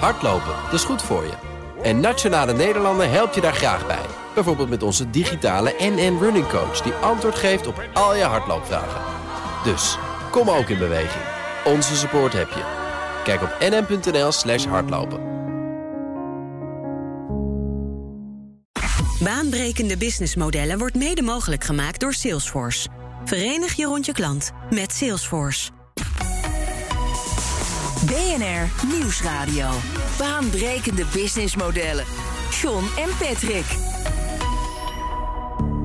Hardlopen, dat is goed voor je. En Nationale Nederlanden helpt je daar graag bij. Bijvoorbeeld met onze digitale NN Running Coach... die antwoord geeft op al je hardloopvragen. Dus, kom ook in beweging. Onze support heb je. Kijk op nn.nl slash hardlopen. Baanbrekende businessmodellen wordt mede mogelijk gemaakt door Salesforce. Verenig je rond je klant met Salesforce. BNR Nieuwsradio. Baanbrekende businessmodellen. John en Patrick.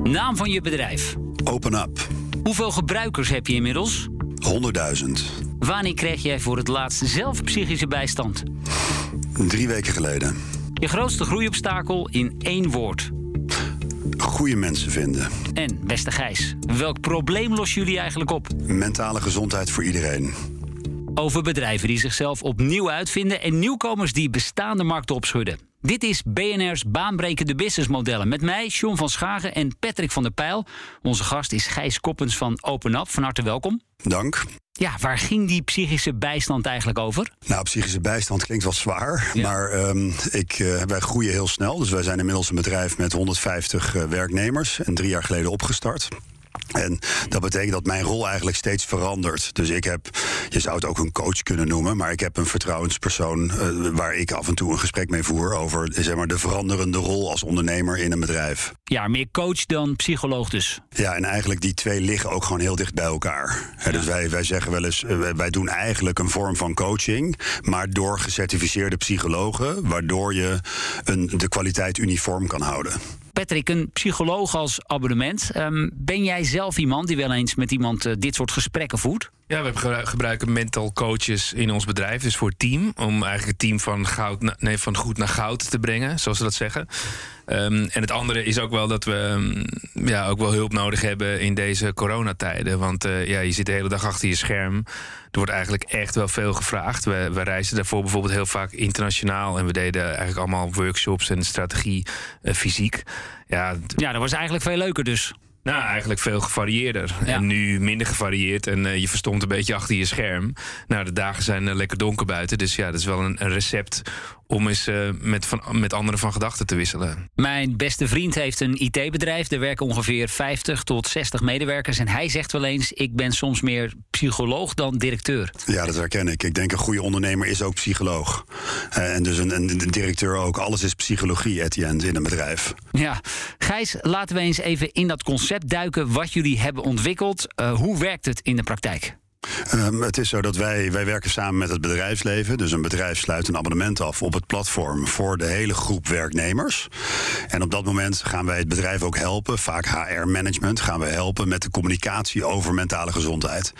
Naam van je bedrijf. Open Up. Hoeveel gebruikers heb je inmiddels? 100.000. Wanneer kreeg jij voor het laatst zelf psychische bijstand? Drie weken geleden. Je grootste groeiobstakel in één woord. Goede mensen vinden. En, beste Gijs, welk probleem lossen jullie eigenlijk op? Mentale gezondheid voor iedereen. Over bedrijven die zichzelf opnieuw uitvinden en nieuwkomers die bestaande markten opschudden. Dit is BNR's baanbrekende businessmodellen. Met mij, John van Schagen en Patrick van der Pijl. Onze gast is Gijs Koppens van Open Up. Van harte welkom. Dank. Ja, waar ging die psychische bijstand eigenlijk over? Nou, psychische bijstand klinkt wat zwaar. Maar um, ik, uh, wij groeien heel snel. Dus wij zijn inmiddels een bedrijf met 150 uh, werknemers. En drie jaar geleden opgestart. En dat betekent dat mijn rol eigenlijk steeds verandert. Dus ik heb, je zou het ook een coach kunnen noemen, maar ik heb een vertrouwenspersoon uh, waar ik af en toe een gesprek mee voer over zeg maar, de veranderende rol als ondernemer in een bedrijf. Ja, meer coach dan psycholoog dus. Ja, en eigenlijk die twee liggen ook gewoon heel dicht bij elkaar. Dus wij, wij zeggen wel eens, uh, wij doen eigenlijk een vorm van coaching, maar door gecertificeerde psychologen, waardoor je een, de kwaliteit uniform kan houden. Patrick, een psycholoog als abonnement. Um, ben jij zelf iemand die wel eens met iemand uh, dit soort gesprekken voert? Ja, we gebruiken mental coaches in ons bedrijf, dus voor het team. Om eigenlijk het team van, goud nee, van goed naar goud te brengen, zoals ze dat zeggen. Um, en het andere is ook wel dat we um, ja, ook wel hulp nodig hebben in deze coronatijden. Want uh, ja, je zit de hele dag achter je scherm. Er wordt eigenlijk echt wel veel gevraagd. We, we reizen daarvoor bijvoorbeeld heel vaak internationaal. En we deden eigenlijk allemaal workshops en strategie uh, fysiek. Ja, ja, dat was eigenlijk veel leuker dus. Nou, eigenlijk veel gevarieerder. Ja. En nu minder gevarieerd. En uh, je verstomt een beetje achter je scherm. Nou, de dagen zijn uh, lekker donker buiten. Dus ja, dat is wel een, een recept om eens uh, met, van, met anderen van gedachten te wisselen. Mijn beste vriend heeft een IT-bedrijf. Er werken ongeveer 50 tot 60 medewerkers. En hij zegt wel eens: Ik ben soms meer psycholoog dan directeur. Ja, dat herken ik. Ik denk een goede ondernemer is ook psycholoog. Uh, en dus een, een, een, directeur ook. Alles is psychologie at the end in een bedrijf. Ja. Gijs, laten we eens even in dat concept duiken. Wat jullie hebben ontwikkeld. Uh, hoe werkt het in de praktijk? Um, het is zo dat wij, wij werken samen met het bedrijfsleven. Dus een bedrijf sluit een abonnement af op het platform voor de hele groep werknemers. En op dat moment gaan wij het bedrijf ook helpen, vaak HR-management, gaan we helpen met de communicatie over mentale gezondheid.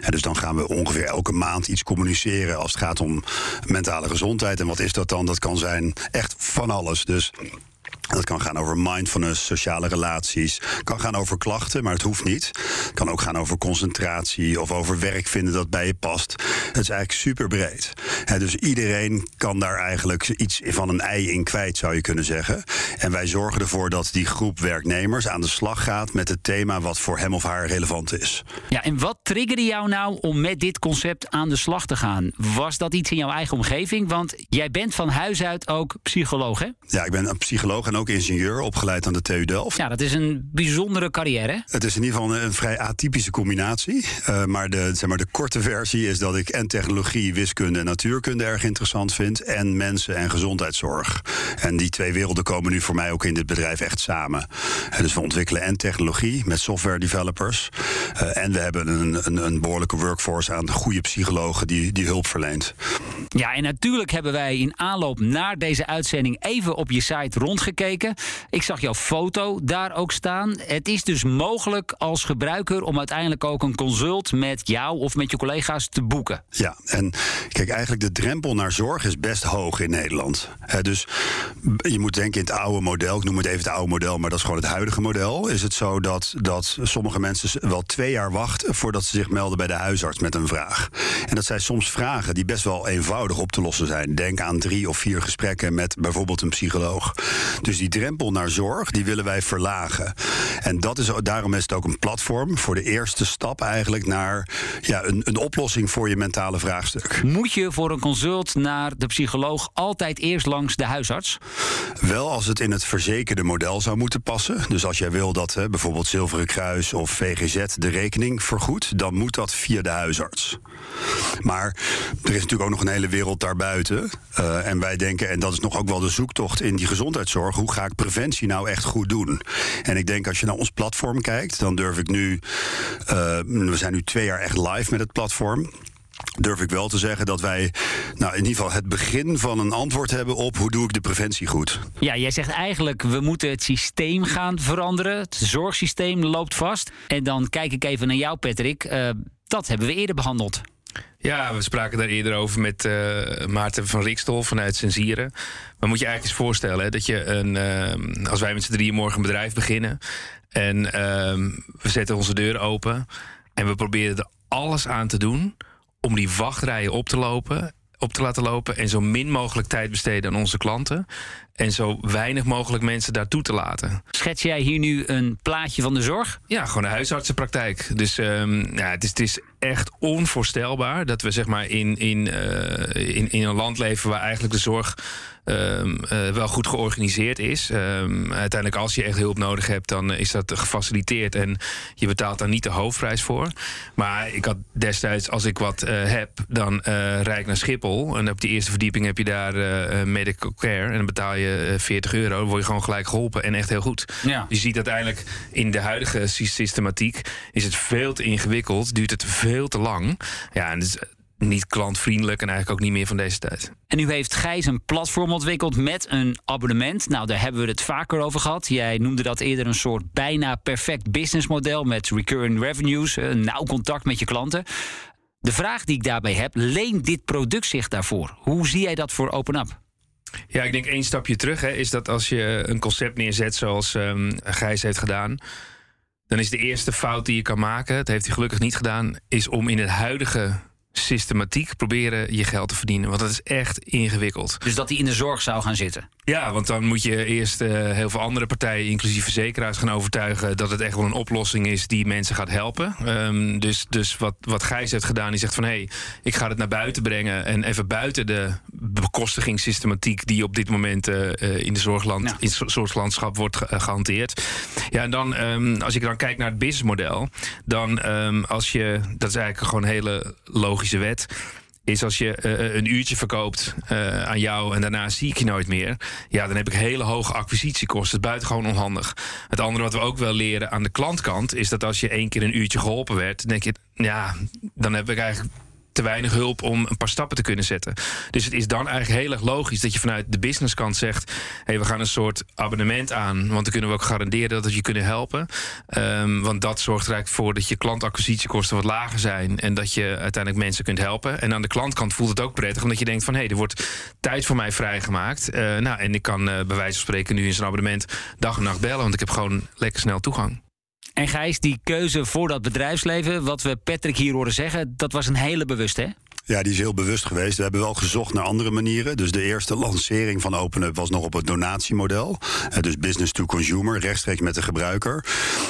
En dus dan gaan we ongeveer elke maand iets communiceren als het gaat om mentale gezondheid. En wat is dat dan? Dat kan zijn echt van alles. Dus dat kan gaan over mindfulness, sociale relaties. kan gaan over klachten, maar het hoeft niet. Het kan ook gaan over concentratie of over werk vinden dat bij je past. Het is eigenlijk super breed. He, dus iedereen kan daar eigenlijk iets van een ei in kwijt, zou je kunnen zeggen. En wij zorgen ervoor dat die groep werknemers aan de slag gaat met het thema wat voor hem of haar relevant is. Ja, en wat triggerde jou nou om met dit concept aan de slag te gaan? Was dat iets in jouw eigen omgeving? Want jij bent van huis uit ook psycholoog, hè? Ja, ik ben een psycholoog ook ingenieur, opgeleid aan de TU Delft. Ja, dat is een bijzondere carrière. Het is in ieder geval een, een vrij atypische combinatie. Uh, maar, de, zeg maar de korte versie is dat ik en technologie, wiskunde en natuurkunde erg interessant vind. En mensen en gezondheidszorg. En die twee werelden komen nu voor mij ook in dit bedrijf echt samen. En dus we ontwikkelen en technologie met software developers. Uh, en we hebben een, een, een behoorlijke workforce aan goede psychologen die, die hulp verleent. Ja, en natuurlijk hebben wij in aanloop naar deze uitzending even op je site rondgekeken. Ik zag jouw foto daar ook staan. Het is dus mogelijk als gebruiker om uiteindelijk ook een consult met jou of met je collega's te boeken. Ja, en kijk, eigenlijk de drempel naar zorg is best hoog in Nederland. Dus je moet denken in het oude model, ik noem het even het oude model, maar dat is gewoon het huidige model. Is het zo dat, dat sommige mensen wel twee jaar wachten voordat ze zich melden bij de huisarts met een vraag. En dat zijn soms vragen die best wel eenvoudig op te lossen zijn. Denk aan drie of vier gesprekken met bijvoorbeeld een psycholoog. Dus die drempel naar zorg, die willen wij verlagen. En dat is, daarom is het ook een platform voor de eerste stap eigenlijk naar ja, een, een oplossing voor je mentale vraagstuk. Moet je voor een consult naar de psycholoog altijd eerst langs de huisarts? Wel als het in het verzekerde model zou moeten passen. Dus als jij wil dat hè, bijvoorbeeld Zilveren Kruis of VGZ de rekening vergoedt, dan moet dat via de huisarts. Maar er is natuurlijk ook nog een hele wereld daarbuiten. Uh, en wij denken, en dat is nog ook wel de zoektocht in die gezondheidszorg, hoe ga ik preventie nou echt goed doen? En ik denk als je naar ons platform kijkt, dan durf ik nu, uh, we zijn nu twee jaar echt live met het platform durf ik wel te zeggen dat wij nou, in ieder geval het begin van een antwoord hebben op hoe doe ik de preventie goed. Ja, jij zegt eigenlijk we moeten het systeem gaan veranderen. Het zorgsysteem loopt vast. En dan kijk ik even naar jou, Patrick. Uh, dat hebben we eerder behandeld. Ja, we spraken daar eerder over met uh, Maarten van Rikstol vanuit Sensieren. Maar moet je eigenlijk eens voorstellen dat je een, uh, als wij met z'n drieën morgen een bedrijf beginnen en uh, we zetten onze deur open en we proberen er alles aan te doen om die wachtrijen op te lopen op te laten lopen en zo min mogelijk tijd besteden aan onze klanten en zo weinig mogelijk mensen daartoe te laten. Schets jij hier nu een plaatje van de zorg? Ja, gewoon een huisartsenpraktijk. Dus um, ja, het, is, het is echt onvoorstelbaar dat we zeg maar in, in, uh, in, in een land leven waar eigenlijk de zorg um, uh, wel goed georganiseerd is. Um, uiteindelijk, als je echt hulp nodig hebt, dan is dat gefaciliteerd en je betaalt daar niet de hoofdprijs voor. Maar ik had destijds, als ik wat uh, heb, dan rijd ik naar Schiphol en op die eerste verdieping heb je daar medical care en dan betaal je 40 euro, dan word je gewoon gelijk geholpen en echt heel goed. Ja. Je ziet uiteindelijk in de huidige systematiek is het veel te ingewikkeld, duurt het veel te lang. Ja, en dus niet klantvriendelijk en eigenlijk ook niet meer van deze tijd. En nu heeft Gijs een platform ontwikkeld met een abonnement. Nou, daar hebben we het vaker over gehad. Jij noemde dat eerder een soort bijna perfect businessmodel met recurring revenues, een nauw contact met je klanten. De vraag die ik daarbij heb, leent dit product zich daarvoor? Hoe zie jij dat voor OpenUp? Ja, ik denk één stapje terug hè, is dat als je een concept neerzet zoals um, Gijs heeft gedaan, dan is de eerste fout die je kan maken, dat heeft hij gelukkig niet gedaan, is om in het huidige systematiek proberen je geld te verdienen. Want dat is echt ingewikkeld. Dus dat hij in de zorg zou gaan zitten? Ja, want dan moet je eerst uh, heel veel andere partijen, inclusief verzekeraars, gaan overtuigen dat het echt wel een oplossing is die mensen gaat helpen. Um, dus dus wat, wat Gijs heeft gedaan, die zegt van hé, hey, ik ga het naar buiten brengen en even buiten de bekostigingssystematiek die op dit moment uh, in de zorgland, ja. in het zorglandschap wordt ge gehanteerd. Ja, en dan um, als ik dan kijk naar het businessmodel, dan um, als je, dat is eigenlijk gewoon een hele logische wet is als je uh, een uurtje verkoopt uh, aan jou en daarna zie ik je nooit meer. Ja, dan heb ik hele hoge acquisitiekosten. Het is buitengewoon onhandig. Het andere wat we ook wel leren aan de klantkant is dat als je één keer een uurtje geholpen werd, denk je, ja, dan heb ik eigenlijk te weinig hulp om een paar stappen te kunnen zetten. Dus het is dan eigenlijk heel erg logisch dat je vanuit de businesskant zegt: hey, we gaan een soort abonnement aan, want dan kunnen we ook garanderen dat we je kunnen helpen. Um, want dat zorgt er eigenlijk voor dat je klantacquisitiekosten wat lager zijn en dat je uiteindelijk mensen kunt helpen. En aan de klantkant voelt het ook prettig, omdat je denkt: van hé, hey, er wordt tijd voor mij vrijgemaakt. Uh, nou, en ik kan uh, bij wijze van spreken nu in zijn abonnement dag en nacht bellen, want ik heb gewoon lekker snel toegang. En Gijs, die keuze voor dat bedrijfsleven, wat we Patrick hier horen zeggen, dat was een hele bewust, hè? Ja, die is heel bewust geweest. We hebben wel gezocht naar andere manieren. Dus de eerste lancering van OpenUp was nog op het donatiemodel. Dus business to consumer, rechtstreeks met de gebruiker.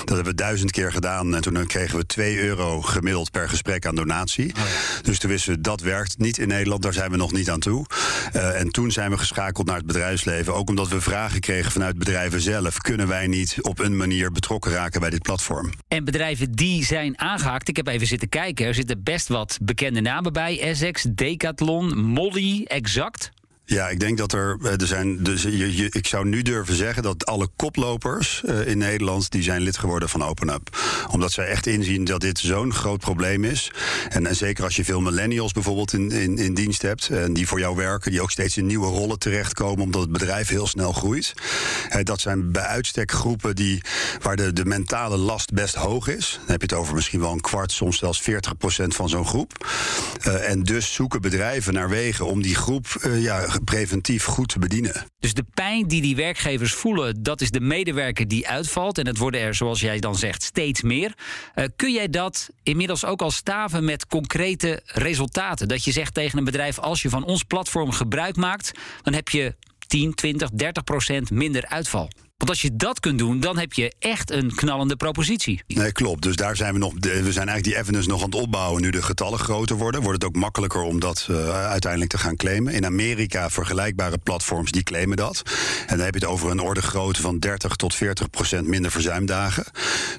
Dat hebben we duizend keer gedaan. En toen kregen we 2 euro gemiddeld per gesprek aan donatie. Oh ja. Dus toen wisten we, dat werkt niet in Nederland. Daar zijn we nog niet aan toe. Uh, en toen zijn we geschakeld naar het bedrijfsleven. Ook omdat we vragen kregen vanuit bedrijven zelf. Kunnen wij niet op een manier betrokken raken bij dit platform? En bedrijven die zijn aangehaakt. Ik heb even zitten kijken. Er zitten best wat bekende namen bij. Essex, Decathlon, Molly, Exact. Ja, ik denk dat er, er zijn. Dus ik zou nu durven zeggen dat alle koplopers uh, in Nederland. die zijn lid geworden van OpenUp. Omdat zij echt inzien dat dit zo'n groot probleem is. En, zeker als je veel millennials bijvoorbeeld in, in, in, dienst hebt. en die voor jou werken. die ook steeds in nieuwe rollen terechtkomen. omdat het bedrijf heel snel groeit. Dat zijn bij uitstek groepen die, waar de, de mentale last best hoog is. Dan heb je het over misschien wel een kwart, soms zelfs 40 procent van zo'n groep. Uh, en dus zoeken bedrijven naar wegen om die groep ja, preventief goed te bedienen. Dus de pijn die die werkgevers voelen, dat is de medewerker die uitvalt. En het worden er, zoals jij dan zegt, steeds meer. Uh, kun jij dat inmiddels ook al staven met concrete resultaten? Dat je zegt tegen een bedrijf: als je van ons platform gebruik maakt, dan heb je 10, 20, 30 procent minder uitval. Want als je dat kunt doen, dan heb je echt een knallende propositie. Nee, klopt. Dus daar zijn we nog. We zijn eigenlijk die evidence nog aan het opbouwen. Nu de getallen groter worden, wordt het ook makkelijker om dat uh, uiteindelijk te gaan claimen. In Amerika vergelijkbare platforms die claimen dat. En dan heb je het over een orde grootte van 30 tot 40 procent minder verzuimdagen.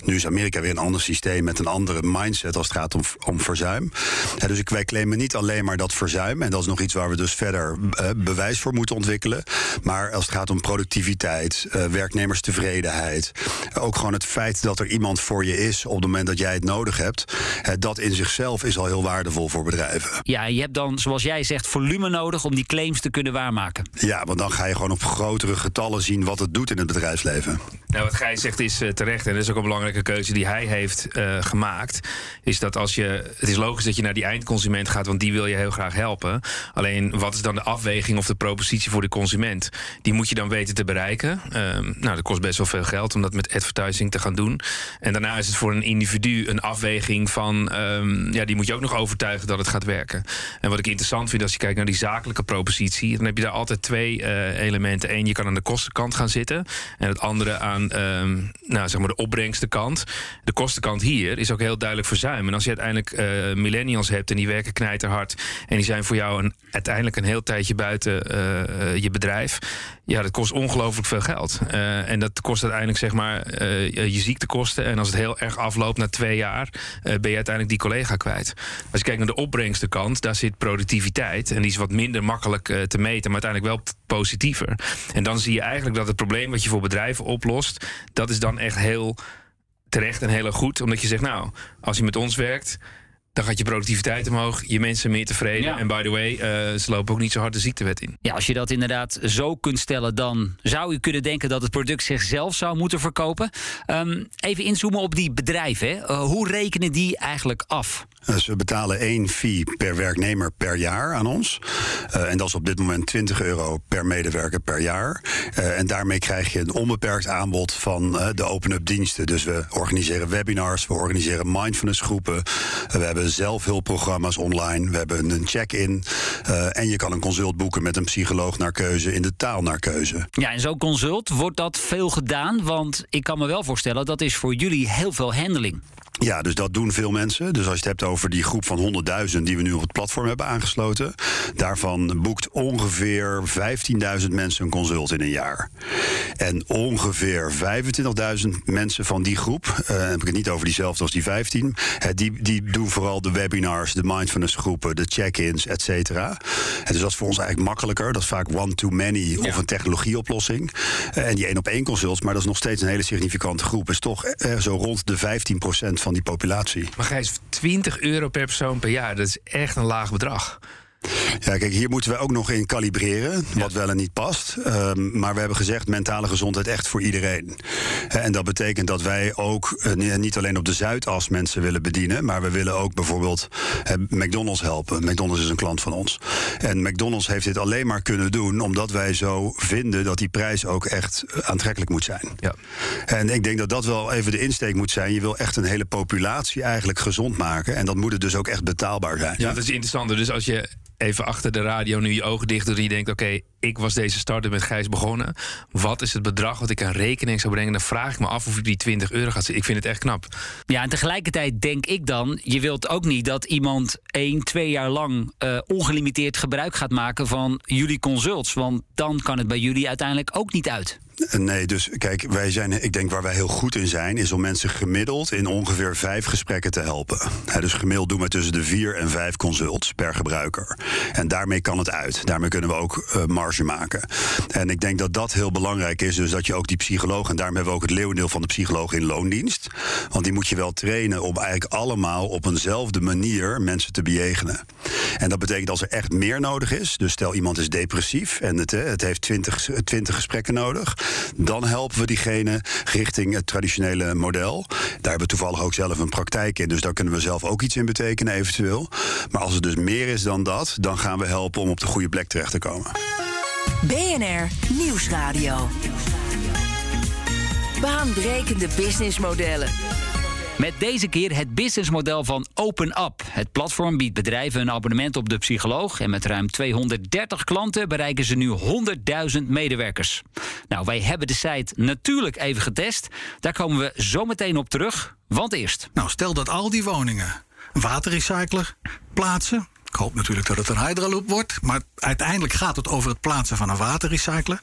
Nu is Amerika weer een ander systeem met een andere mindset als het gaat om, om verzuim. Ja, dus wij claimen niet alleen maar dat verzuim. En dat is nog iets waar we dus verder uh, bewijs voor moeten ontwikkelen. Maar als het gaat om productiviteit, uh, werk werknemerstevredenheid. Ook gewoon het feit dat er iemand voor je is op het moment dat jij het nodig hebt. Dat in zichzelf is al heel waardevol voor bedrijven. Ja, je hebt dan, zoals jij zegt, volume nodig om die claims te kunnen waarmaken. Ja, want dan ga je gewoon op grotere getallen zien wat het doet in het bedrijfsleven. Nou, wat Gijs zegt is uh, terecht. En dat is ook een belangrijke keuze die hij heeft uh, gemaakt. Is dat als je. Het is logisch dat je naar die eindconsument gaat, want die wil je heel graag helpen. Alleen wat is dan de afweging of de propositie voor de consument? Die moet je dan weten te bereiken. Uh, nou, dat kost best wel veel geld om dat met advertising te gaan doen. En daarna is het voor een individu een afweging van. Um, ja, die moet je ook nog overtuigen dat het gaat werken. En wat ik interessant vind als je kijkt naar die zakelijke propositie, dan heb je daar altijd twee uh, elementen. Eén, je kan aan de kostenkant gaan zitten. En het andere aan um, nou, zeg maar de opbrengstenkant. De kostenkant hier is ook heel duidelijk verzuim. En als je uiteindelijk uh, millennials hebt en die werken knijterhard. en die zijn voor jou een, uiteindelijk een heel tijdje buiten uh, je bedrijf. Ja, dat kost ongelooflijk veel geld. Uh, en dat kost uiteindelijk zeg maar uh, je ziektekosten. En als het heel erg afloopt na twee jaar, uh, ben je uiteindelijk die collega kwijt. Als je kijkt naar de opbrengstenkant, daar zit productiviteit. En die is wat minder makkelijk te meten, maar uiteindelijk wel positiever. En dan zie je eigenlijk dat het probleem wat je voor bedrijven oplost, dat is dan echt heel terecht en heel goed. Omdat je zegt, nou, als je met ons werkt dan gaat je productiviteit omhoog, je mensen meer tevreden. Ja. En by the way, uh, ze lopen ook niet zo hard de ziektewet in. Ja, als je dat inderdaad zo kunt stellen, dan zou je kunnen denken dat het product zichzelf zou moeten verkopen. Um, even inzoomen op die bedrijven. Uh, hoe rekenen die eigenlijk af? Dus we betalen één fee per werknemer per jaar aan ons. Uh, en dat is op dit moment 20 euro per medewerker per jaar. Uh, en daarmee krijg je een onbeperkt aanbod van de open-up diensten. Dus we organiseren webinars, we organiseren mindfulness groepen. we hebben zelfhulpprogramma's online. We hebben een check-in. en je kan een consult boeken met een psycholoog naar keuze in de taal naar keuze. Ja, en zo'n consult, wordt dat veel gedaan? Want ik kan me wel voorstellen, dat is voor jullie heel veel handling. Ja, dus dat doen veel mensen. Dus als je het hebt over die groep van 100.000 die we nu op het platform hebben aangesloten, daarvan boekt ongeveer 15.000 mensen een consult in een jaar. En ongeveer 25.000 mensen van die groep, uh, heb ik het niet over diezelfde als die 15, uh, die, die doen vooral de webinars, de mindfulness groepen, de check-ins, et cetera. dus dat is voor ons eigenlijk makkelijker. Dat is vaak one-to-many ja. of een technologieoplossing. Uh, en die één op één consults, maar dat is nog steeds een hele significante groep. Is toch zo rond de 15 van die populatie. Maar Gijs, 20 euro per persoon per jaar, dat is echt een laag bedrag. Ja, kijk, hier moeten we ook nog in kalibreren, wat ja. wel en niet past. Um, maar we hebben gezegd, mentale gezondheid echt voor iedereen. En dat betekent dat wij ook uh, niet alleen op de Zuidas mensen willen bedienen, maar we willen ook bijvoorbeeld uh, McDonald's helpen. McDonald's is een klant van ons. En McDonald's heeft dit alleen maar kunnen doen omdat wij zo vinden dat die prijs ook echt aantrekkelijk moet zijn. Ja. En ik denk dat dat wel even de insteek moet zijn. Je wil echt een hele populatie eigenlijk gezond maken. En dat moet het dus ook echt betaalbaar zijn. Ja, dat is interessant. Dus als je even achter de radio nu je ogen dicht doet en je denkt: oké, ik was deze starter met Gijs begonnen. Wat is het bedrag wat ik aan rekening zou brengen? Dan vraag ik me af of ik die 20 euro gaat Ik vind het echt knap. Ja, en tegelijkertijd denk ik dan: je wilt ook niet dat iemand één, twee jaar lang uh, ongelimiteerd gebruik gaat maken van jullie consults. Want dan kan het bij jullie uiteindelijk ook niet uit. Nee, dus kijk, wij zijn, ik denk waar wij heel goed in zijn, is om mensen gemiddeld in ongeveer vijf gesprekken te helpen. He, dus gemiddeld doen we tussen de vier en vijf consults per gebruiker. En daarmee kan het uit. Daarmee kunnen we ook uh, marge maken. En ik denk dat dat heel belangrijk is. Dus dat je ook die psycholoog, en daarom hebben we ook het leeuwendeel van de psycholoog in loondienst. Want die moet je wel trainen om eigenlijk allemaal op eenzelfde manier mensen te bejegenen. En dat betekent als er echt meer nodig is. Dus stel iemand is depressief en het, het heeft twintig 20 gesprekken nodig dan helpen we diegene richting het traditionele model. Daar hebben we toevallig ook zelf een praktijk in, dus daar kunnen we zelf ook iets in betekenen, eventueel. Maar als het dus meer is dan dat, dan gaan we helpen om op de goede plek terecht te komen. BNR Nieuwsradio. Baanbrekende businessmodellen. Met deze keer het businessmodel van OpenUp. Het platform biedt bedrijven een abonnement op de psycholoog. En met ruim 230 klanten bereiken ze nu 100.000 medewerkers. Nou, wij hebben de site natuurlijk even getest. Daar komen we zo meteen op terug. Want eerst. Nou, stel dat al die woningen waterrecycler plaatsen. Ik hoop natuurlijk dat het een Hydroloop wordt. Maar uiteindelijk gaat het over het plaatsen van een waterrecycler.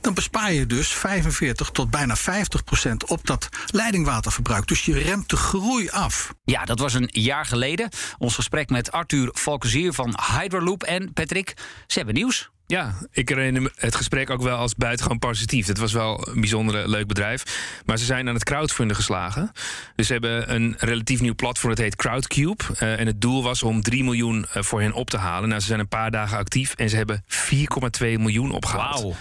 Dan bespaar je dus 45 tot bijna 50 procent op dat leidingwaterverbruik. Dus je remt de groei af. Ja, dat was een jaar geleden. Ons gesprek met Arthur Valkenzier van Hydroloop. En Patrick, ze hebben nieuws. Ja, ik herinner het gesprek ook wel als buitengewoon positief. Het was wel een bijzonder leuk bedrijf. Maar ze zijn aan het crowdfunden geslagen. Dus ze hebben een relatief nieuw platform, dat heet Crowdcube. Uh, en het doel was om 3 miljoen uh, voor hen op te halen. Nou, ze zijn een paar dagen actief en ze hebben 4,2 miljoen opgehaald. Wauw.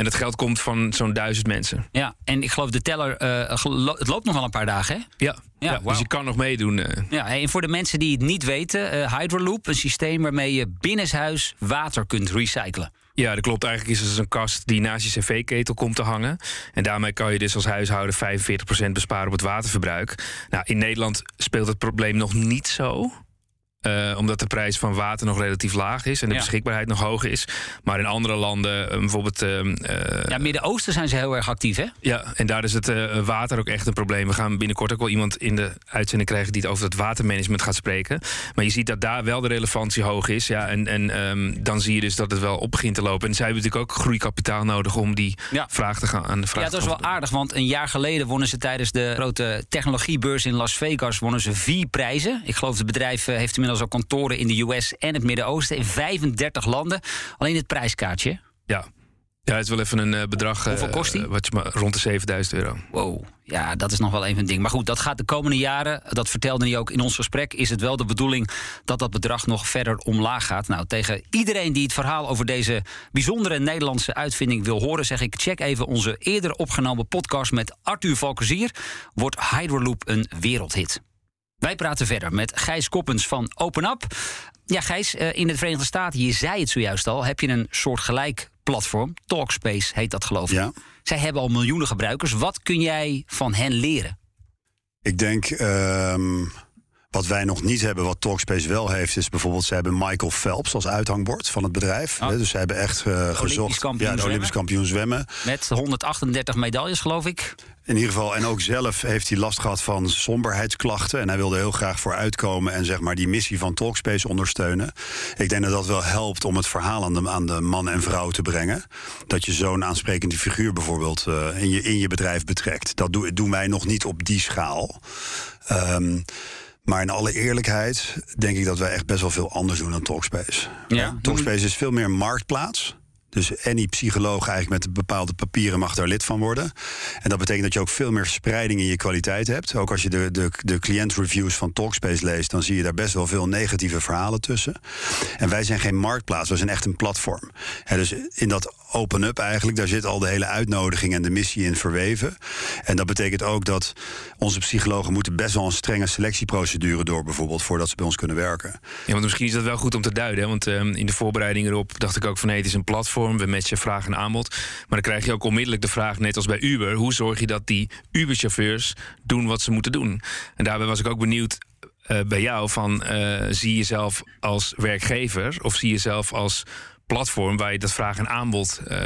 En dat geld komt van zo'n duizend mensen. Ja, en ik geloof de teller, uh, gelo het loopt nog wel een paar dagen, hè? Ja, ja, dus je kan nog meedoen. Uh. Ja, en voor de mensen die het niet weten, uh, Hydroloop, een systeem waarmee je binnenshuis water kunt recyclen. Ja, dat klopt. Eigenlijk is het een kast die naast je cv-ketel komt te hangen. En daarmee kan je dus als huishouden 45% besparen op het waterverbruik. Nou, in Nederland speelt het probleem nog niet zo. Uh, omdat de prijs van water nog relatief laag is en de Ja. beschikbaarheid nog hoog is. Maar in andere landen, uh, bijvoorbeeld. Uh, Ja, Midden-Oosten zijn ze heel erg actief, hè? ja, en daar is het uh, water ook echt een probleem. We gaan binnenkort ook wel iemand in de uitzending krijgen die het over het watermanagement gaat spreken. Maar je ziet dat daar wel de relevantie hoog is. Ja, en en um, dan zie je dus dat het wel op begint te lopen. En zij hebben natuurlijk ook groeikapitaal nodig om die Ja. vraag te gaan aan de vraag Ja, dat is wel aardig, want een jaar geleden wonnen ze tijdens de grote technologiebeurs in Las Vegas wonnen ze vier prijzen. Ik geloof het bedrijf eh, heeft inmiddels al kantoren in de US en het Midden-Oosten in 35 landen. Alleen het prijskaartje. Ja. Ja, het is wel even een uh, bedrag. Hoeveel kost die? Wat je maar rond de 7000 euro. Wow, ja, dat is nog wel even een ding. Maar goed, dat gaat de komende jaren, dat vertelde hij ook in ons gesprek, is het wel de bedoeling dat dat bedrag nog verder omlaag gaat. Nou, tegen iedereen die het verhaal over deze bijzondere Nederlandse uitvinding wil horen, zeg ik: check even onze eerder opgenomen podcast met Arthur Valkenzier. Wordt Hydroloop een wereldhit? Wij praten verder met Gijs Koppens van OpenUp. Ja, Gijs, uh, in de Verenigde Staten, je zei het zojuist al, heb je een soort gelijk platform. Talkspace heet dat, geloof ik. Ja. Zij hebben al miljoenen gebruikers. Wat kun jij van hen leren? Ik denk. Um, wat wij nog niet hebben, wat Talkspace wel heeft, is bijvoorbeeld ze hebben Michael Phelps als uithangbord van het bedrijf. Oh. Dus ze hebben echt uh, gezocht. Ja, de Olympisch kampioen zwemmen. Met 138 medailles, geloof ik. In ieder geval, en ook zelf heeft hij last gehad van somberheidsklachten. En hij wilde heel graag voor uitkomen en zeg maar die missie van Talkspace ondersteunen. Ik denk dat dat wel helpt om het verhaal aan de, aan de man en vrouw te brengen. Dat je zo'n aansprekende figuur bijvoorbeeld uh, in, je, in je bedrijf betrekt. Dat doen, doen wij nog niet op die schaal. Um, maar in alle eerlijkheid denk ik dat wij echt best wel veel anders doen dan Talkspace. Ja. Talkspace is veel meer marktplaats. Dus any psycholoog eigenlijk met bepaalde papieren mag daar lid van worden. En dat betekent dat je ook veel meer spreiding in je kwaliteit hebt. Ook als je de, de, de cliëntreviews van Talkspace leest, dan zie je daar best wel veel negatieve verhalen tussen. En wij zijn geen marktplaats, we zijn echt een platform. En dus in dat open up eigenlijk, daar zit al de hele uitnodiging en de missie in verweven. En dat betekent ook dat onze psychologen moeten best wel een strenge selectieprocedure door, bijvoorbeeld, voordat ze bij ons kunnen werken. Ja, want misschien is dat wel goed om te duiden. Want um, in de voorbereiding erop dacht ik ook van nee, het is een platform, we matchen vraag en aanbod. Maar dan krijg je ook onmiddellijk de vraag, net als bij Uber, hoe zorg je dat die Uber-chauffeurs doen wat ze moeten doen? En daarbij was ik ook benieuwd. Uh, bij jou van uh, zie je jezelf als werkgever of zie je jezelf als platform waar je dat vraag en aanbod. Uh...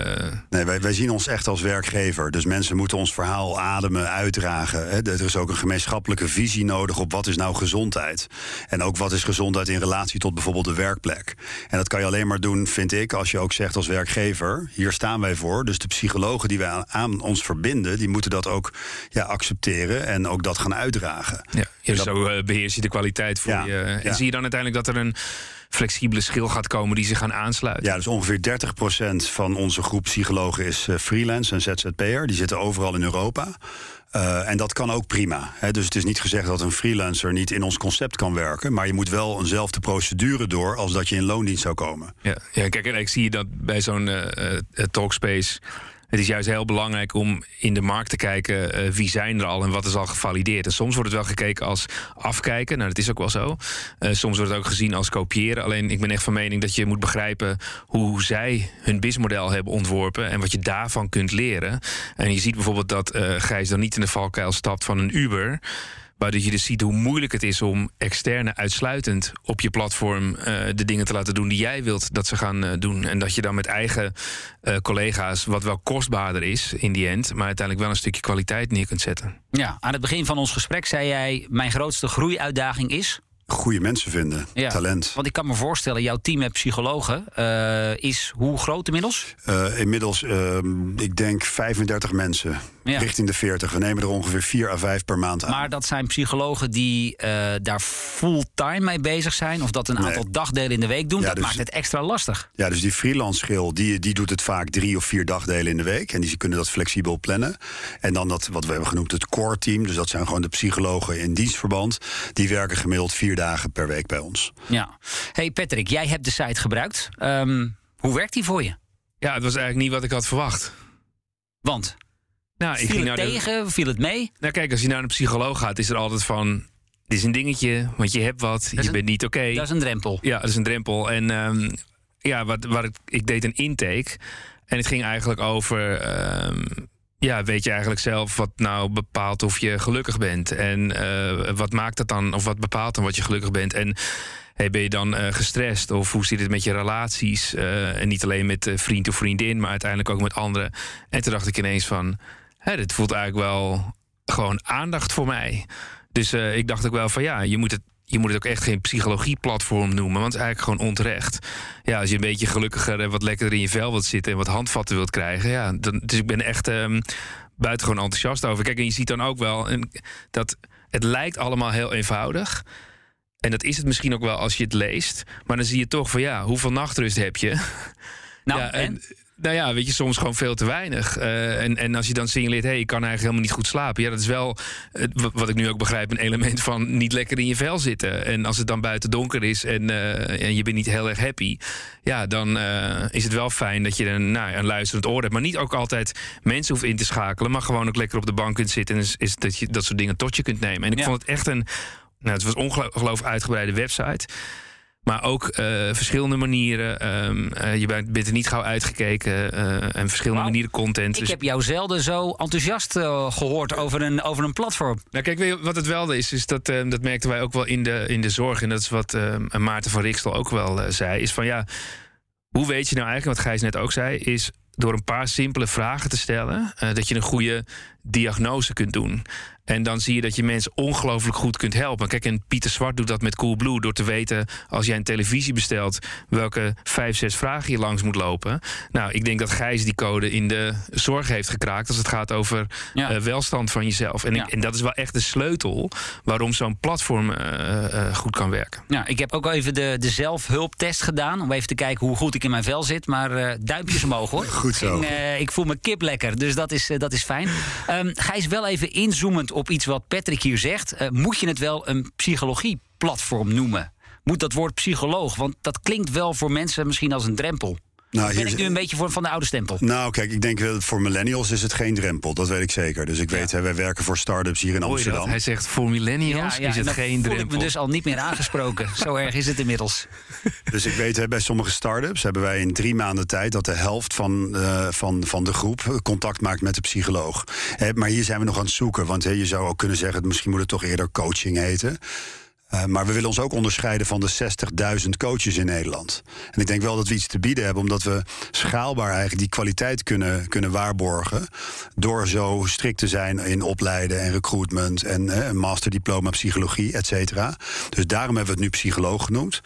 Nee, wij, wij zien ons echt als werkgever. Dus mensen moeten ons verhaal ademen, uitdragen. Hè. Er is ook een gemeenschappelijke visie nodig op wat is nou gezondheid. En ook wat is gezondheid in relatie tot bijvoorbeeld de werkplek. En dat kan je alleen maar doen, vind ik, als je ook zegt als werkgever: hier staan wij voor. Dus de psychologen die wij aan, aan ons verbinden, die moeten dat ook ja, accepteren en ook dat gaan uitdragen. Ja, dus zo uh, beheers je de kwaliteit voor ja, je. En ja. zie je dan uiteindelijk dat er een flexibele schil gaat komen die zich gaan aansluiten. Ja, dus ongeveer 30% van onze groep psychologen is uh, freelance en ZZP'er. Die zitten overal in Europa. Uh, en dat kan ook prima. Hè? Dus het is niet gezegd dat een freelancer niet in ons concept kan werken. Maar je moet wel eenzelfde procedure door als dat je in loondienst zou komen. Ja, ja kijk, en ik zie dat bij zo'n uh, Talkspace. Het is juist heel belangrijk om in de markt te kijken eh, wie zijn er al en wat is al gevalideerd. En soms wordt het wel gekeken als afkijken. Nou, dat is ook wel zo. Eh, soms wordt het ook gezien als kopiëren. Alleen ik ben echt van mening dat je moet begrijpen hoe zij hun businessmodel hebben ontworpen en wat je daarvan kunt leren. En je ziet bijvoorbeeld dat eh Gijs dan niet in de valkuil stapt van een Uber. Waardoor je dus ziet hoe moeilijk het is om externe uitsluitend op je platform eh, de dingen te laten doen die jij wilt dat ze gaan eh, doen. En dat je dan met eigen eh, collega's, wat wel kostbaarder is in die end, maar uiteindelijk wel een stukje kwaliteit neer kunt zetten. Ja, aan het begin van ons gesprek zei jij: Mijn grootste groeiuitdaging is. Goede mensen vinden, Ja, talent. Want ik kan me voorstellen, jouw team met psychologen eh, is hoe groot inmiddels? Eh, inmiddels, ehm, ik denk 35 mensen, Ja. richting de 40. We nemen er ongeveer 4 à 5 per maand aan. Maar dat zijn psychologen die eh, daar fulltime mee bezig zijn, of dat een Nee. aantal dagdelen in de week doen. Ja, dat dus- maakt het extra lastig. Ja, dus die freelance schil, die, die doet het vaak drie of vier dagdelen in de week. En die kunnen dat flexibel plannen. En dan dat, wat we hebben genoemd, het core team. Dus dat zijn gewoon de psychologen in dienstverband. Die werken gemiddeld vier dagen per week bij ons. Ja. Hey Patrick, jij hebt de site gebruikt. Ehm, hoe werkt die voor je? Ja, het was eigenlijk niet wat ik had verwacht. Want Nou, ik viel ging het naar de- tegen? Viel het mee? Nou, kijk, als je naar een psycholoog gaat, is er altijd van. Dit is een dingetje, want je hebt wat, je een- bent niet oké. Dat is een drempel. Ja, dat is een drempel. En ehm, ja, wat, waar ik, ik deed een intake. En het ging eigenlijk over. ehm, ja, weet je eigenlijk zelf wat nou bepaalt of je gelukkig bent? En eh, wat maakt dat dan, of wat bepaalt dan wat je gelukkig bent? En hey, ben je dan eh, gestrest? Of hoe zit het met je relaties? Eh, en niet alleen met vriend of vriendin, maar uiteindelijk ook met anderen. En toen dacht ik ineens van. Hè, dit voelt eigenlijk wel gewoon aandacht voor mij. Dus eh, ik dacht ook wel van ja, je moet het. Je moet het ook echt geen psychologieplatform noemen, want het is eigenlijk gewoon onterecht. Ja, als je een beetje gelukkiger en wat lekkerder in je vel wilt zitten en wat handvatten wilt krijgen, ja, dan, dus ik ben echt ehm buitengewoon enthousiast over. Kijk, en je ziet dan ook wel en dat het lijkt allemaal heel eenvoudig. En dat is het misschien ook wel als je het leest. Maar dan zie je toch van ja, hoeveel nachtrust heb je? Nou, ja, en? Nou ja, weet je, soms gewoon veel te weinig. Eh, en, en als je dan signaleert, hé, hey, ik kan eigenlijk helemaal niet goed slapen. Ja, dat is wel, wat ik nu ook begrijp, een element van niet lekker in je vel zitten. En als het dan buiten donker is en, eh, en je bent niet heel erg happy. Ja, dan eh, is het wel fijn dat je een, nou, een luisterend oor hebt. Maar niet ook altijd mensen hoeft in te schakelen. Maar gewoon ook lekker op de bank kunt zitten. En is, is dat je dat soort dingen tot je kunt nemen. En ik Ja. vond het echt een, nou, het was ongelooflijk uitgebreide website. Maar ook eh, verschillende manieren. Ehm, eh, je bent, er niet gauw uitgekeken. eh, en verschillende manieren content. Ik Dus- heb jou zelden zo enthousiast eh, gehoord over een, over een platform. Nou, kijk, weet je wat het wel is, is dat, eh, dat merkten wij ook wel in de, in de zorg. En dat is wat eh, Maarten van Rikstel ook wel zei. Is van ja, hoe weet je nou eigenlijk, wat Gijs net ook zei, is door een paar simpele vragen te stellen, dat je een goede diagnose kunt doen. En dan zie je dat je mensen ongelooflijk goed kunt helpen. Kijk, en Pieter Zwart doet dat met Coolblue door te weten, als jij een televisie bestelt, welke vijf, zes vragen je langs moet lopen. Nou, ik denk dat Gijs die code in de zorg heeft gekraakt als het gaat over Ja. eh, welstand van jezelf. En, Ja. ik, en dat is wel echt de sleutel waarom zo'n platform eh, eh, goed kan werken. Ja, ik heb ook even de, de zelfhulptest gedaan. Om even te kijken hoe goed ik in mijn vel zit. Maar eh, duimpjes omhoog hoor. Goed zo. En, eh, ik voel me kip lekker. Dus dat is, dat is fijn. Ehm Gijs, wel even inzoomend op iets wat Patrick hier zegt. Eh, moet je het wel een psychologieplatform noemen? Moet dat woord psycholoog? Want dat klinkt wel voor mensen misschien als een drempel. Nou, ben hier ik nu een beetje voor, van de oude stempel? Nou, kijk, ik denk wel, voor millennials is het geen drempel. Dat weet ik zeker. Dus ik weet, hè, wij werken voor start-ups hier in dat? Amsterdam. Hij zegt voor millennials is het dan geen voel ik drempel. me dus al niet meer aangesproken. Zo erg is het inmiddels. Dus ik weet, hè, bij sommige start-ups hebben wij in drie maanden tijd dat de helft van, eh, van, van de groep contact maakt met de psycholoog. Hè, maar hier zijn we nog aan het zoeken. Want hè, je zou ook kunnen zeggen, misschien moet het toch eerder coaching heten. Eh, maar we willen ons ook onderscheiden van de 60.000 coaches in Nederland. En ik denk wel dat we iets te bieden hebben, omdat we schaalbaar eigenlijk die kwaliteit kunnen, kunnen waarborgen. Door zo strikt te zijn in opleiden en recruitment en eh, een masterdiploma psychologie, et cetera. Dus daarom hebben we het nu psycholoog genoemd.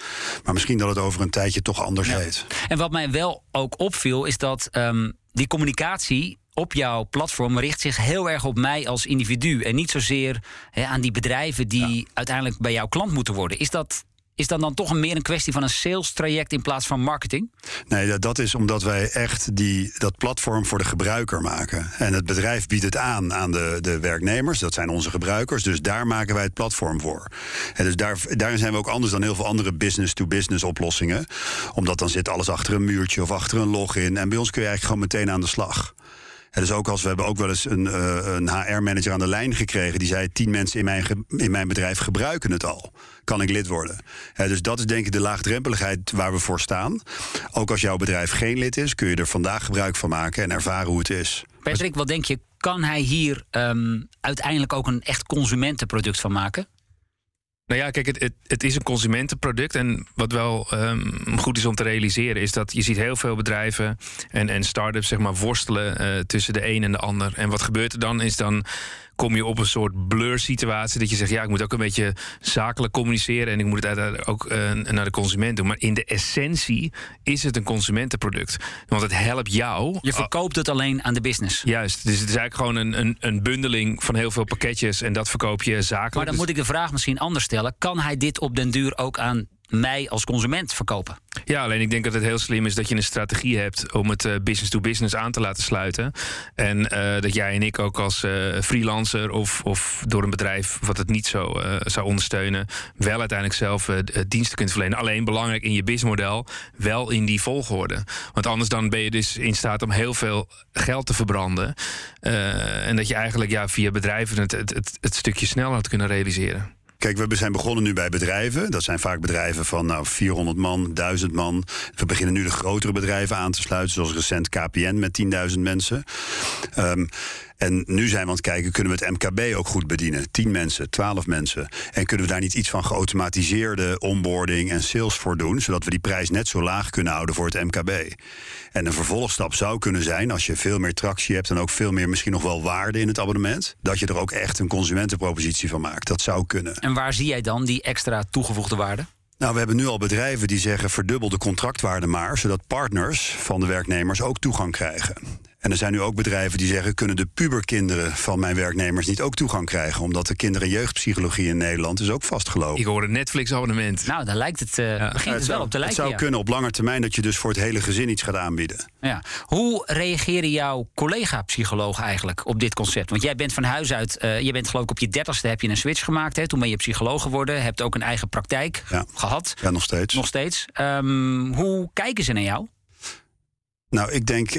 Maar misschien dat het over een tijdje toch anders heet. En wat mij wel ook opviel, is dat ehm, die communicatie op jouw platform richt zich heel erg op mij als individu. En niet zozeer hè, aan die bedrijven die uiteindelijk bij jouw klant moeten worden. Is dat, is dat dan toch meer een kwestie van een sales traject in plaats van marketing? Nee, dat- is omdat wij echt die, dat platform voor de gebruiker maken. En het bedrijf biedt het aan aan de, de werknemers. Dat zijn onze gebruikers. Dus daar maken wij het platform voor. En dus daar, daarin zijn we ook anders dan heel veel andere business-to-business oplossingen. Omdat dan zit alles achter een muurtje of achter een login. En bij ons kun je eigenlijk gewoon meteen aan de slag. Dus ook als we hebben ook wel eens een, uh, een HR-manager aan de lijn gekregen die zei: tien mensen in mijn, in mijn bedrijf gebruiken het al. Kan ik lid worden? dus dat is denk ik de laagdrempeligheid waar we voor staan. Ook als jouw bedrijf geen lid is, kun je er vandaag gebruik van maken en ervaren hoe het is. Patrick, wat denk je? Kan hij hier um, uiteindelijk ook een echt consumentenproduct van maken? Nou ja, kijk, het, het, is een consumentenproduct. En wat wel um, goed is om te realiseren, is dat je ziet heel veel bedrijven en, en start-ups zeg maar, worstelen uh, tussen de een en de ander. En wat gebeurt er dan? Is dan kom je op een soort blur-situatie. Dat je zegt, ja, ik moet ook een beetje zakelijk communiceren. En ik moet het ook uh, naar de consument doen. Maar in de essentie is het een consumentenproduct. Want het helpt jou. Je verkoopt het alleen aan de business. Juist. Dus het is eigenlijk gewoon een, een, een bundeling van heel veel pakketjes. En dat verkoop je zakelijk. Maar dan Dus- moet ik de vraag misschien anders stellen. Kan hij dit op den duur ook aan mij als consument verkopen? Ja, alleen ik denk dat het heel slim is dat je een strategie hebt om het uh, business to business aan te laten sluiten. En uh, dat jij en ik ook als uh, freelancer of, of door een bedrijf wat het niet zo zou ondersteunen, wel uiteindelijk zelf diensten kunt verlenen. Alleen belangrijk in je businessmodel, wel in die volgorde. Want anders dan ben je dus in staat om heel veel geld te verbranden. en dat je eigenlijk ja, via bedrijven het, het, het, het stukje sneller had kunnen realiseren. Kijk, we zijn begonnen nu bij bedrijven. Dat zijn vaak bedrijven van nou, 400 man, 1000 man. We beginnen nu de grotere bedrijven aan te sluiten, zoals recent KPN met 10.000 mensen. Um, en nu zijn we aan het kijken, kunnen we het MKB ook goed bedienen? 10 mensen, 12 mensen. En kunnen we daar niet iets van geautomatiseerde onboarding en sales voor doen, zodat we die prijs net zo laag kunnen houden voor het MKB? En een vervolgstap zou kunnen zijn, als je veel meer tractie hebt en ook veel meer misschien nog wel waarde in het abonnement, dat je er ook echt een consumentenpropositie van maakt. Dat zou kunnen. En waar zie jij dan die extra toegevoegde waarde? Nou, we hebben nu al bedrijven die zeggen verdubbel de contractwaarde maar, zodat partners van de werknemers ook toegang krijgen. En er zijn nu ook bedrijven die zeggen: kunnen de puberkinderen van mijn werknemers niet ook toegang krijgen? Omdat de kinder- en jeugdpsychologie in Nederland is ook vastgelopen. Ik hoor een Netflix-abonnement. Nou, dan lijkt het, uh, ja. begint het, wel op te lijken. Het zou ja. kunnen op lange termijn dat je dus voor het hele gezin iets gaat aanbieden. Ja. Hoe reageren jouw collega-psychologen eigenlijk op dit concept? Want jij bent van huis uit, uh, je bent geloof ik op je dertigste heb je een switch gemaakt. Hè? Toen ben je psycholoog geworden, hebt ook een eigen praktijk ja. gehad. Ja, nog steeds. Nog steeds. Um, hoe kijken ze naar jou? Nou, ik denk,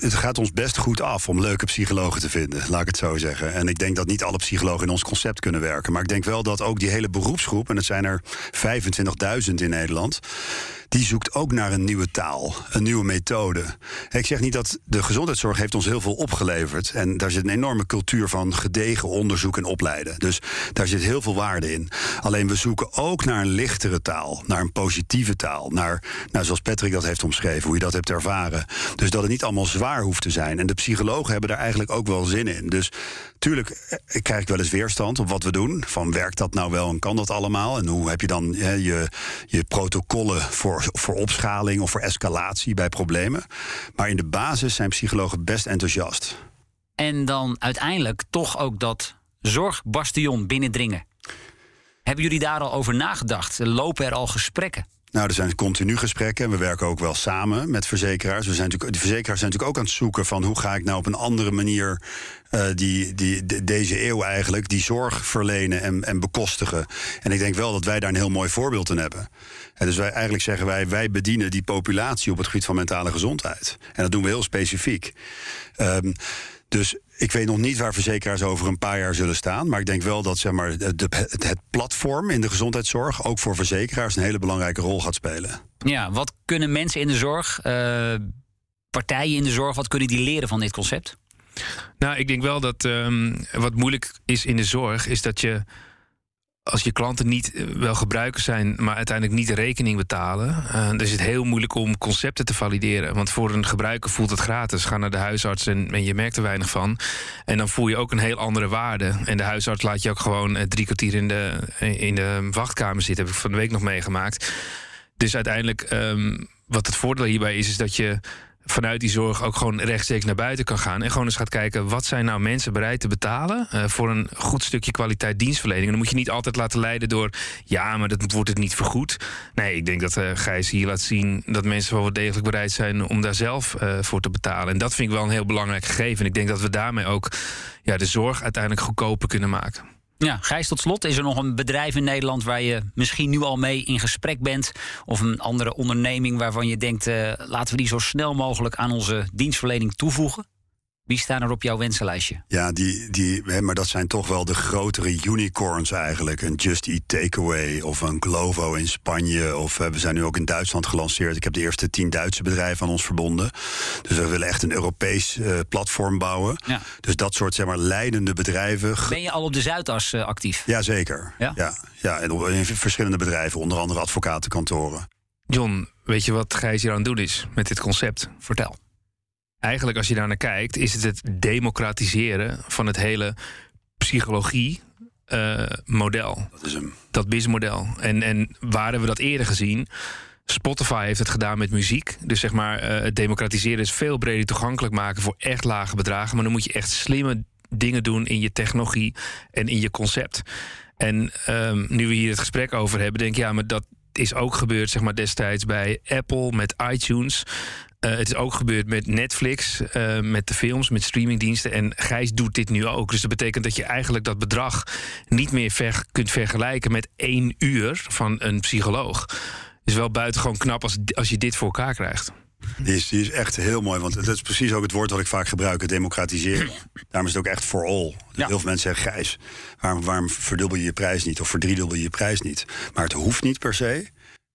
het gaat ons best goed af om leuke psychologen te vinden, laat ik het zo zeggen. En ik denk dat niet alle psychologen in ons concept kunnen werken. Maar ik denk wel dat ook die hele beroepsgroep, en het zijn er 25.000 in Nederland, die zoekt ook naar een nieuwe taal, een nieuwe methode. Ik zeg niet dat de gezondheidszorg heeft ons heel veel opgeleverd. En daar zit een enorme cultuur van gedegen onderzoek en opleiden. Dus daar zit heel veel waarde in. Alleen we zoeken ook naar een lichtere taal, naar een positieve taal. Naar, nou, zoals Patrick dat heeft omschreven, hoe je dat hebt ervaren. Dus dat het niet allemaal zwaar hoeft te zijn. En de psychologen hebben daar eigenlijk ook wel zin in. Dus tuurlijk krijg ik wel eens weerstand op wat we doen. Van werkt dat nou wel en kan dat allemaal? En hoe heb je dan hè, je, je protocollen voor voor opschaling of voor escalatie bij problemen. Maar in de basis zijn psychologen best enthousiast. En dan uiteindelijk toch ook dat zorgbastion binnendringen. Hebben jullie daar al over nagedacht? Lopen er al gesprekken? Nou, er zijn continu gesprekken en we werken ook wel samen met verzekeraars. We zijn natuurlijk, de verzekeraars zijn natuurlijk ook aan het zoeken van hoe ga ik nou op een andere manier uh, die, die, de, deze eeuw eigenlijk die zorg verlenen en, en bekostigen. En ik denk wel dat wij daar een heel mooi voorbeeld in hebben. En dus wij, eigenlijk zeggen wij, wij bedienen die populatie op het gebied van mentale gezondheid. En dat doen we heel specifiek. Um, dus ik weet nog niet waar verzekeraars over een paar jaar zullen staan. Maar ik denk wel dat zeg maar, de, het, het platform in de gezondheidszorg ook voor verzekeraars een hele belangrijke rol gaat spelen. Ja, wat kunnen mensen in de zorg, uh, partijen in de zorg, wat kunnen die leren van dit concept? Nou, ik denk wel dat um, wat moeilijk is in de zorg, is dat je als je klanten niet uh, wel gebruikers zijn, maar uiteindelijk niet de rekening betalen, uh, dan is het heel moeilijk om concepten te valideren. Want voor een gebruiker voelt het gratis. Ga naar de huisarts en, je merkt er weinig van. En dan voel je ook een heel andere waarde. En de huisarts laat je ook gewoon uh, drie kwartier in de, in de wachtkamer zitten. Heb ik van de week nog meegemaakt. Dus uiteindelijk, um, wat het voordeel hierbij is, is dat je vanuit die zorg ook gewoon rechtstreeks naar buiten kan gaan. En gewoon eens gaat kijken, wat zijn nou mensen bereid te betalen uh, voor een goed stukje kwaliteit dienstverlening. En dan moet je niet altijd laten leiden door, ja, maar dat wordt het niet vergoed. Nee, ik denk dat uh, Gijs hier laat zien dat mensen wel degelijk bereid zijn om daar zelf uh, voor te betalen. En dat vind ik wel een heel belangrijk gegeven. En ik denk dat we daarmee ook ja, de zorg uiteindelijk goedkoper kunnen maken. Ja, Gijs, tot slot, is er nog een bedrijf in Nederland waar je misschien nu al mee in gesprek bent? Of een andere onderneming waarvan je denkt, uh, laten we die zo snel mogelijk aan onze dienstverlening toevoegen? Wie staan er op jouw wensenlijstje? Ja, die, die, hè, maar dat zijn toch wel de grotere unicorns eigenlijk. Een Just Eat Takeaway of een Glovo in Spanje. Of uh, we zijn nu ook in Duitsland gelanceerd. Ik heb de eerste tien Duitse bedrijven aan ons verbonden. Dus we willen echt een Europees uh, platform bouwen. Ja. Dus dat soort zeg maar, leidende bedrijven. Ben je al op de Zuidas uh, actief? Jazeker. Ja? Ja, ja, en in verschillende bedrijven, onder andere advocatenkantoren. John, weet je wat Gijs hier aan het doen is met dit concept? Vertel. Eigenlijk, als je daar naar kijkt, is het het democratiseren van het hele psychologie. Uh, model. Dat is hem. Dat businessmodel. En, en waar hebben we dat eerder gezien? Spotify heeft het gedaan met muziek. Dus zeg maar, uh, het democratiseren is veel breder toegankelijk maken voor echt lage bedragen. Maar dan moet je echt slimme dingen doen in je technologie en in je concept. En um, nu we hier het gesprek over hebben, denk ik, ja, maar dat is ook gebeurd, zeg maar, destijds bij Apple met iTunes. Uh, het is ook gebeurd met Netflix, uh, met de films, met streamingdiensten. En Gijs doet dit nu ook. Dus dat betekent dat je eigenlijk dat bedrag niet meer ver kunt vergelijken met één uur van een psycholoog. Is wel buitengewoon knap als, als je dit voor elkaar krijgt. Die is, die is echt heel mooi, want dat is precies ook het woord wat ik vaak gebruik, het democratiseren. Daarom is het ook echt for all. Ja. Heel veel mensen zeggen, Gijs, waarom, waarom verdubbel je je prijs niet of verdriedubbel je je prijs niet? Maar het hoeft niet per se.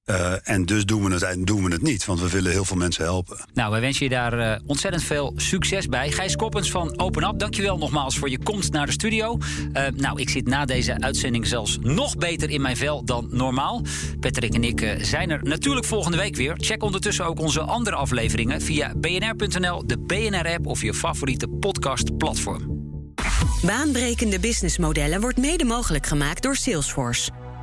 Uh, en dus doen we, het, doen we het niet, want we willen heel veel mensen helpen. Nou, wij wensen je daar uh, ontzettend veel succes bij. Gijs Koppens van Open Up, dankjewel nogmaals voor je komst naar de studio. Uh, nou, ik zit na deze uitzending zelfs nog beter in mijn vel dan normaal. Patrick en ik zijn er natuurlijk volgende week weer. Check ondertussen ook onze andere afleveringen via bnr.nl, de BNR-app of je favoriete podcastplatform. Baanbrekende businessmodellen wordt mede mogelijk gemaakt door Salesforce.